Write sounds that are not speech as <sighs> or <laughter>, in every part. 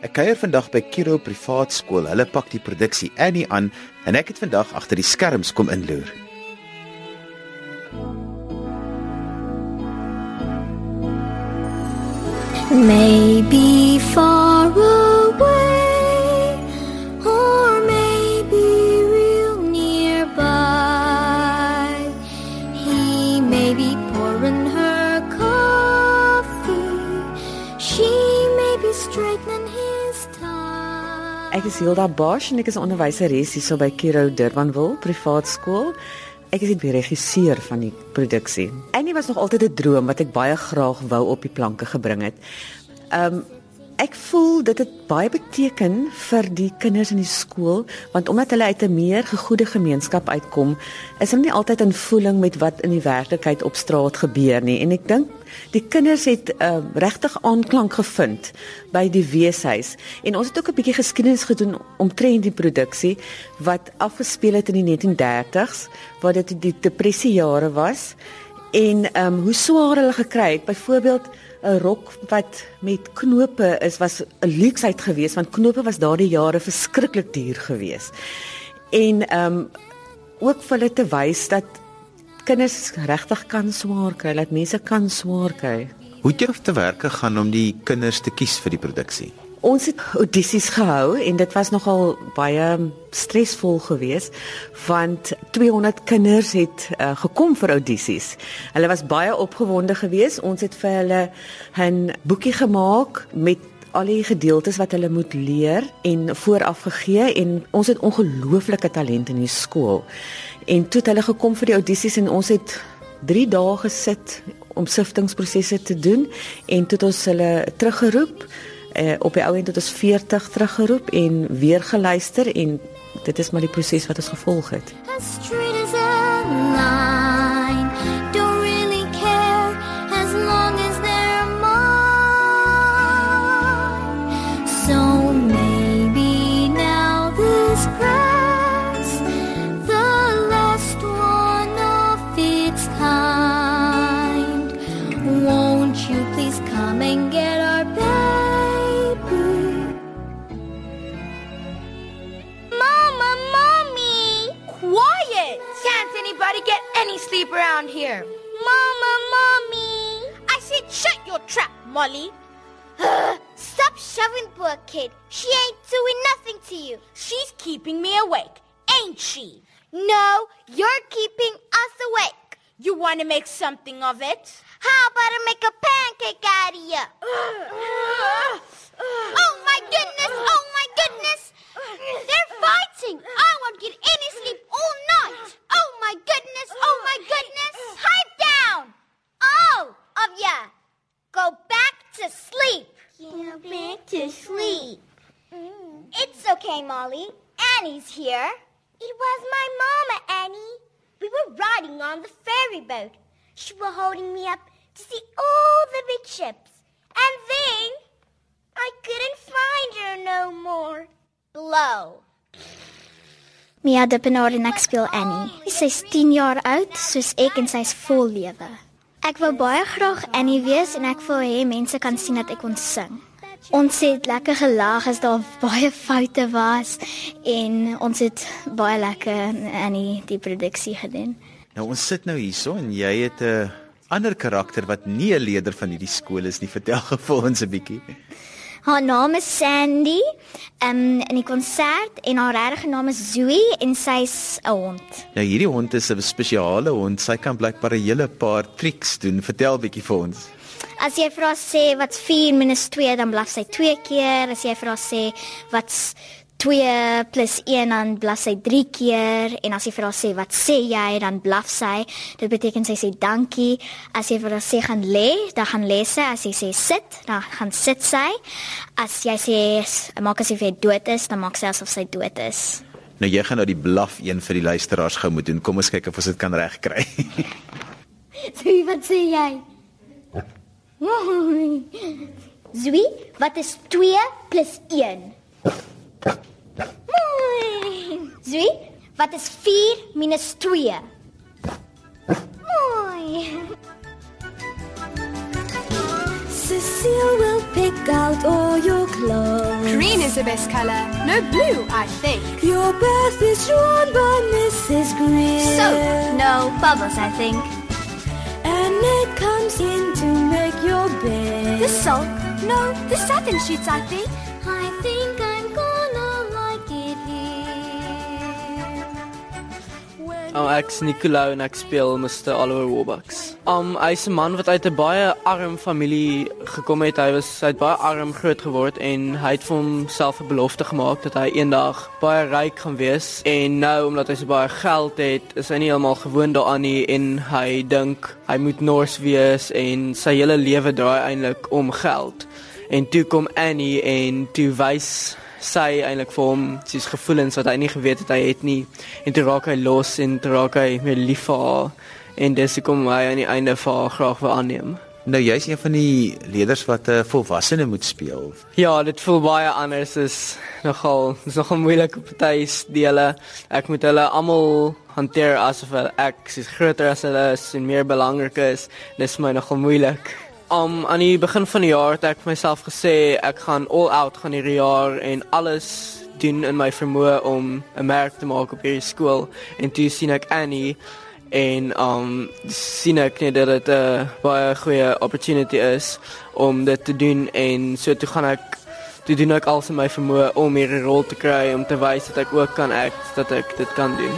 Ek kuier vandag by Kiro Privaat Skool. Hulle pak die produksie Annie aan en ek het vandag agter die skerms kom inloer. Maybe far away, Hilda Bosch en ek is onderwyseres hierso by Kiro Durbanville Privaat Skool. Ek is die regisseur van die produksie. Annie was nog altyd 'n droom wat ek baie graag wou op die planke gebring het. Um ek voel dit het baie beteken vir die kinders in die skool want omdat hulle uit 'n meer gegoede gemeenskap uitkom, is hulle nie altyd in voeling met wat in die werklikheid op straat gebeur nie. En ek dink die kinders het uh, regtig aanklank gevind by die weeshuis. En ons het ook 'n bietjie geskiedenis gedoen omtrent die produksie wat afgespeel het in die 1930s waar dit die depressiejare was. En ehm um, hoe swaar hulle gekry het byvoorbeeld 'n rok wat met knope is was 'n luksheid geweest want knope was daardie jare verskriklik duur geweest. En ehm um, ook vir hulle te wys dat kinders regtig kan swaar kry, dat mense kan swaar kry. Hoe het jy te werk gegaan om die kinders te kies vir die produksie? Ons het audisies gehou en dit was nogal baie stresvol geweest want 200 kinders het uh, gekom vir audisies. Hulle was baie opgewonde geweest. Ons het vir hulle 'n boekie gemaak met al die gedeeltes wat hulle moet leer en vooraf gegee en ons het ongelooflike talent in die skool. En toe het hulle gekom vir die audisies en ons het 3 dae gesit om siftingprosesse te doen en toe het ons hulle teruggeroep uh, op die ou end het ons 40 teruggeroep en weer geluister en dit is maar die proses wat ons gevolg het. As straight as a around here? Mama, mommy. I said shut your trap, Molly. Stop shoving poor kid. She ain't doing nothing to you. She's keeping me awake, ain't she? No, you're keeping us awake. You want to make something of it? How about I make a pancake out of you? <sighs> oh my goodness! Oh my goodness! They're fighting. I won't get any sleep all night. Molly. Annie's here. It was my mama, Annie. We were riding on the ferry boat. She was holding me up to see all the big ships. And then I couldn't find her no more. Blow. Mia Dippenaar en ek speel Annie. Sy's 10 jaar oud, soos ek en sy's vol lewe. Ek wou baie graag Annie wees en ek wou hê mense kan sien dat ek kon sing. Ons het lekker gelag as daar baie foute was en ons het baie lekker Annie die produksie gedoen. Nou ons sit nou hierso en jy het 'n ander karakter wat nie 'n leier van hierdie skool is nie. Vertel gevul ons 'n bietjie. Haar naam is Sandy. Um in die konsert en haar regte naam is Zoe en sy's 'n hond. Nou hierdie hond is 'n spesiale hond. Sy kan blykbaar 'n hele paar triks doen. Vertel bietjie vir ons. As jy vir haar sê wat's 4 minus 2, dan blaf sy 2 keer. As jy vir haar sê wat's 2 plus 1 dan blaf sy 3 keer en as jy vir haar sê wat sê jy dan blaf sy. Dit beteken sy sê dankie. As jy vir haar sê gaan lê, dan gaan lê sy. As jy sê sit, dan gaan sit sy. As jy sê maak asof jy dood is, dan maak sy asof sy dood is. Nou jy gaan nou die blaf een vir die luisteraars gou moet doen. Kom ons kyk of ons dit kan regkry. <laughs> Zoe, wat sê jy? <laughs> <laughs> Zoe, wat is 2 plus 1? Mooi. Zoe, wat is 4 minus 2? Mooi. Cecile will pick out all your clothes. Green is the best color. No blue, I think. Your bath is drawn by Mrs. Greer. Soap. No, bubbles, I think. And comes in to make your bed. The salt. No, the satin sheets, I think. I think I'm gonna like it here. When Um, ek's Nicolou en ek speel Mr. Oliver Warbucks. Um hy's 'n man wat uit 'n baie arm familie gekom het. Hy was hy het baie arm groot geword en hy het vir homself 'n belofte gemaak dat hy eendag baie ryk gaan wees. En nou omdat hy so baie geld het, is hy nie heeltemal gewoond daaraan nie en hy dink hy moet nors wees en sy hele lewe draai eintlik om geld. En toe kom Annie en toe wys sy eintlik vir hom sies gevoelens wat hy nie geweet het hy het nie en toe raak hy los en toe raak hy meer lief vir haar en dis hoekom hy aan die einde vir haar graag wil aanneem. Nou jy's een van die leerders wat 'n uh, volwassene moet speel. Ja, dit voel baie anders is nogal dis nogal moeilik op party dele. Ek moet hulle almal hanteer asof ek is groter as hulle is en meer belangrik is. Dis my nogal moeilik. Um aan die begin van die jaar het ek myself gesê ek gaan all out gaan hierdie jaar en alles doen in my vermoë om 'n merk te maak op hierdie skool en toe sien ek Annie en um sien ek net dat dit 'n baie goeie opportunity is om dit te doen en so toe gaan ek toe doen ek alles in my vermoë om hierdie rol te kry om te wys dat ek ook kan act dat ek dit kan doen.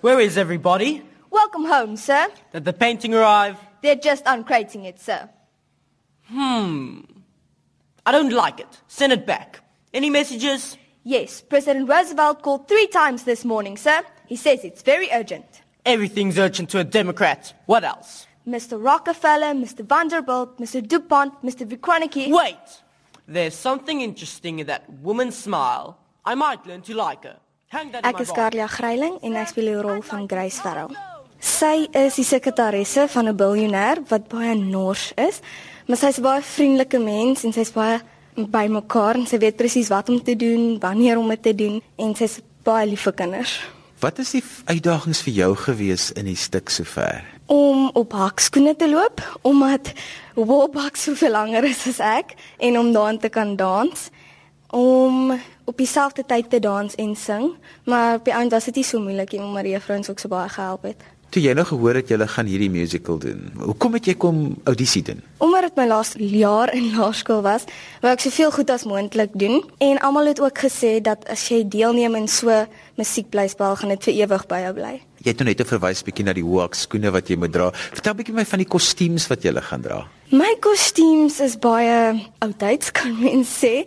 Where is everybody? Welcome home, sir. Did the painting arrive? They're just uncrating it, sir. I don't like it. Send it back. Any messages? Yes, President Roosevelt called three times this morning, sir. He says it's very urgent. Everything's urgent to a Democrat. What else? Mr. Rockefeller, Mr. Vanderbilt, Mr. DuPont, Mr. Vikroniki. Wait! There's something interesting in that woman's smile. I might learn to like her. Hang that in Ek my is Greiling en ek speel die rol van Grace Farrell. Sy is die sekretaresse van 'n biljoenêr wat baie nors is, maar sy's 'n baie vriendelike mens en sy's baie bymekaar en sy weet presies wat om te doen, wanneer om dit te doen en sy's baie lief vir kinders. Wat is die uitdagings vir jou gewees in die stuk sover? Om op hakskoene te loop omdat Wobak soveel langer is as ek en om daarin te kan dans om op dieselfde tyd te dans en sing, maar op die einde was dit nie so moeilik nie omdat die juffrouens ook so baie gehelp het. Toe jy nou gehoor het jy gaan hierdie musical doen. Hoekom het jy kom audisie doen? Omdat dit my laaste jaar in laerskool was, wou ek soveel goed as moontlik doen en almal het ook gesê dat as jy deelneem in so musiekblyspel gaan dit vir ewig by jou bly. Jy het nou net 'n verwys bietjie na die hoek skoene wat jy moet dra. Vertel bietjie my van die kostuums wat jy gaan dra. My kostuums is baie oudtyds <laughs> kan mens sê.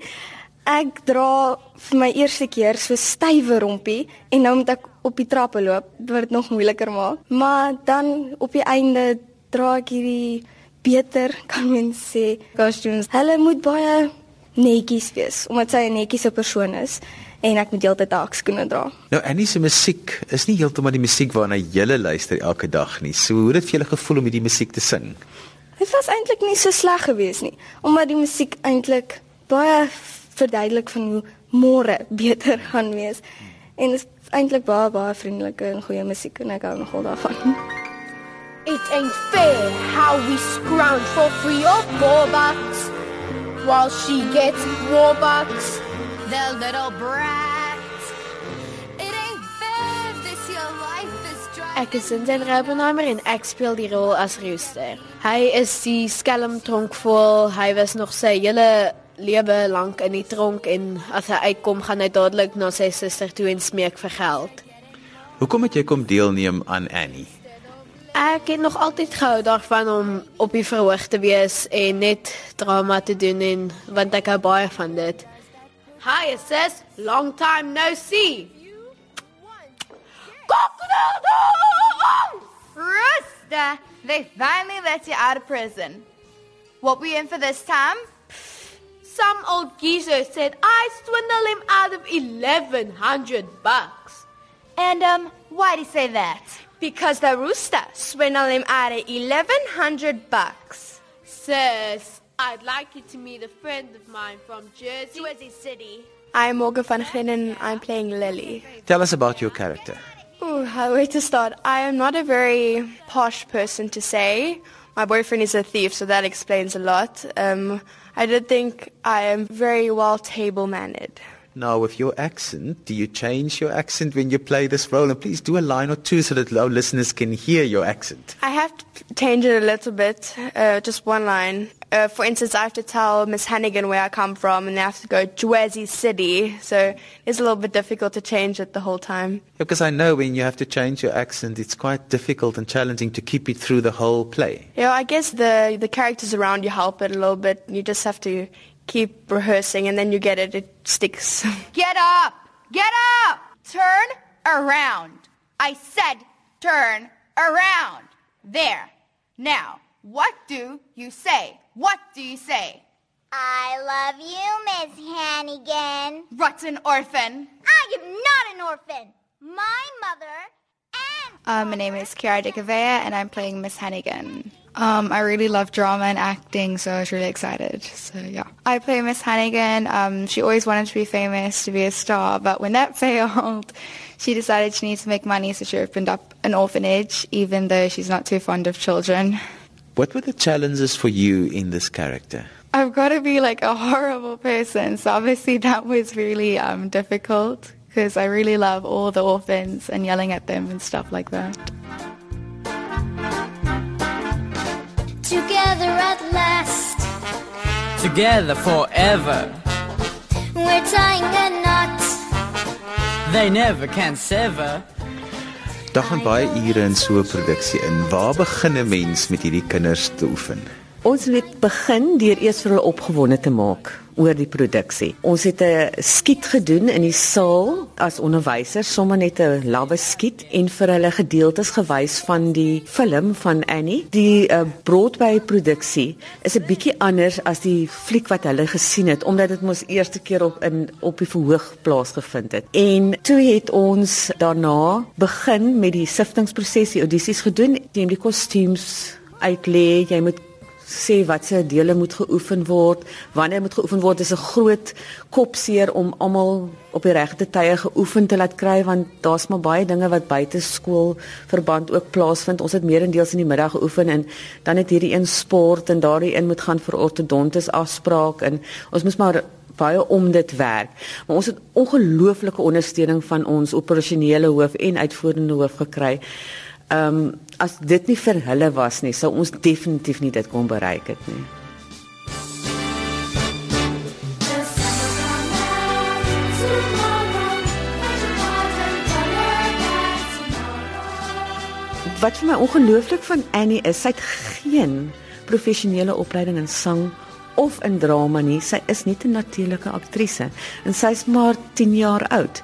Ek dra vir my eerste keer so stywe rompie en nou moet ek op die trappe loop wat dit nog moeiliker maak. Maar dan op die einde dra ek hierdie beter <laughs> kan mens sê kostuums. Hulle moet baie netjies wees omdat sy 'n netjiese persoon is en ek moet heeltyd hakskoene dra. Nou Annie se musiek is nie heeltemal die musiek waarna jy luister elke dag nie. So hoe het dit vir julle gevoel om hierdie musiek te sing? Dit was eintlik nie so sleg geweest nie, omdat die musiek eintlik baie verduidelik van hoe môre beter gaan wees. En dit is eintlik baie baie vriendelike en goeie musiek en ek hou nogal daarvan. It ain't fair how we scrounge for free of four bucks while she gets more bucks. The little brat. It ain't fair. This your life is dry. Ek is Vincent Raubenheimer en ek speel die rol as Rooster. Hy is die skelm tronkvoël. Hy was nog sy hele lewe lank in die tronk en as hy uitkom, gaan hy dadelik na sy suster toe en smeek vir geld. Hoekom het jy kom deelneem aan Annie? Ek het nog altyd gehou daarvan om op die verhoog te wees en net drama te doen en want ek hou baie van dit. Hi sis, long time no see. Rooster, they finally let you out of prison. What were you in for this time? Some old geezer said I swindled him out of 1100 bucks. And um, why'd he say that? Because the rooster swindled him out of 1100 bucks. Sis, I'd like you to meet a friend of mine from Jersey. Jersey City. I'm Morgan van Glen and I'm playing Lily. Tell us about your character. Ooh, how where to start? I am not a very posh person to say. My boyfriend is a thief, so that explains a lot. Um, I did think I am very well table mannered. Now, with your accent, do you change your accent when you play this role? And please do a line or two so that our listeners can hear your accent. I have to change it a little bit, uh, just one line. Uh, for instance, I have to tell Miss Hannigan where I come from, and I have to go Jersey City, so it's a little bit difficult to change it the whole time. Because I know when you have to change your accent, it's quite difficult and challenging to keep it through the whole play. Yeah, I guess the the characters around you help it a little bit. You just have to keep rehearsing, and then you get it. It sticks. <laughs> Get up! Get up! Turn around. I said turn around. There. Now, what do you say? What do you say? I love you, Miss Hannigan. Rotten orphan. I am not an orphan. My mother Uh, my name is Kiara Dicavea, and I'm playing Miss Hannigan. Um, I really love drama and acting, so I was really excited. So yeah, I play Miss Hannigan. Um, she always wanted to be famous, to be a star, but when that <laughs> failed, she decided she needs to make money, so she opened up an orphanage, even though she's not too fond of children. What were the challenges for you in this character? I've got to be like a horrible person, so obviously that was really um, difficult because I really love all the orphans and yelling at them and stuff like that. Together at last, Together forever. we're tying a knot. They never can sever. Daar gaan baie ure in so 'n produksie in. Waar begin 'n mens met hierdie kinders te oefen? Ons het begin deur eers vir hulle opgewonde te maak oor die produksie. Ons het 'n skiet gedoen in die saal as onderwysers, sommer net 'n lawwe skiet en vir hulle gedeeltes gewys van die film van Annie. Die uh, Broadway produksie is 'n bietjie anders as die fliek wat hulle gesien het omdat dit mos eerste keer op in op die verhoog plaasgevind het. En toe het ons daarna begin met die siftingproses, die audisies gedoen, moet die kostuums uitlê, jy moet sê watse dele moet geoefen word, wanneer moet geoefen word. Dis 'n groot kopseer om almal op die regte tye geoefen te laat kry want daar's maar baie dinge wat buite skool verband ook plaasvind. Ons het meerendeels in die middag geoefen en dan het hierdie een sport en daardie een moet gaan vir ortodontus afspraak en ons moes maar baie om dit werk. Maar ons het ongelooflike ondersteuning van ons operasionele hoof en uitvoerende hoof gekry. Ehm um, as dit nie vir hulle was nie, sou ons definitief nie dit kon bereik het nie. Wat vir my ongelooflik van Annie is, sy het geen professionele opleiding in sang of in drama nie. Sy is net 'n natuurlike aktrise en sy's maar 10 jaar oud.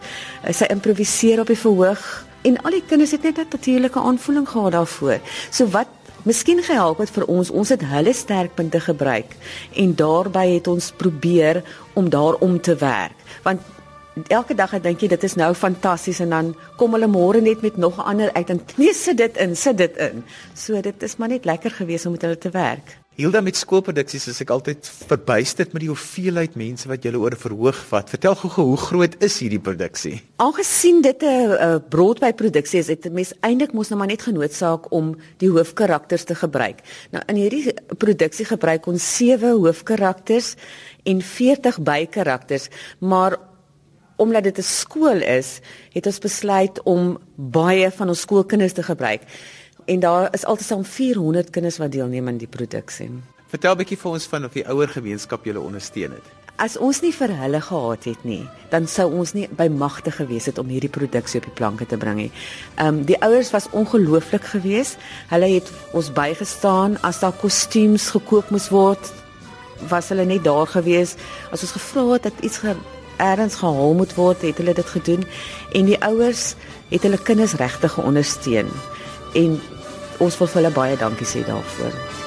Sy improviseer op die verhoog en al die kinders het net 'n natuurlike aanvoeling gehad daarvoor. So wat miskien gehelp het vir ons, ons het hulle sterkpunte gebruik en daarbey het ons probeer om daarom te werk. Want elke dag dink jy dit is nou fantasties en dan kom hulle môre net met nog 'n ander uit en nee sit dit in, sit dit in. So dit is maar net lekker geweest om met hulle te werk. Hilda met skoolproduksies is ek altyd verbuisterd met die hoeveelheid mense wat julle oor verhoog vat. Vertel gou-gou hoe groot is hierdie produksie? Aangesien dit 'n Broadway produksie is, het mense eintlik mos nou maar net genootsaak om die hoofkarakters te gebruik. Nou in hierdie produksie gebruik ons 7 hoofkarakters en 40 bykarakters, maar omdat dit 'n skool is, het ons besluit om baie van ons skoolkinders te gebruik. En daar is altesaam 400 kinders wat deelneem aan die produksie. Vertel 'n bietjie vir ons van of die ouer gemeenskap julle ondersteun het. As ons nie vir hulle gehad het nie, dan sou ons nie by magte gewees het om hierdie produksie op die planke te bring nie. Ehm um, die ouers was ongelooflik geweest. Hulle het ons bygestaan as daar kostuums gekoop moes word, was hulle net daar geweest. As ons gevra het dat iets ge ergens gehaal moet word, het hulle dit gedoen en die ouers het hulle kinders regtig geondersteun. En ons wil vir hulle baie dankie sê daarvoor.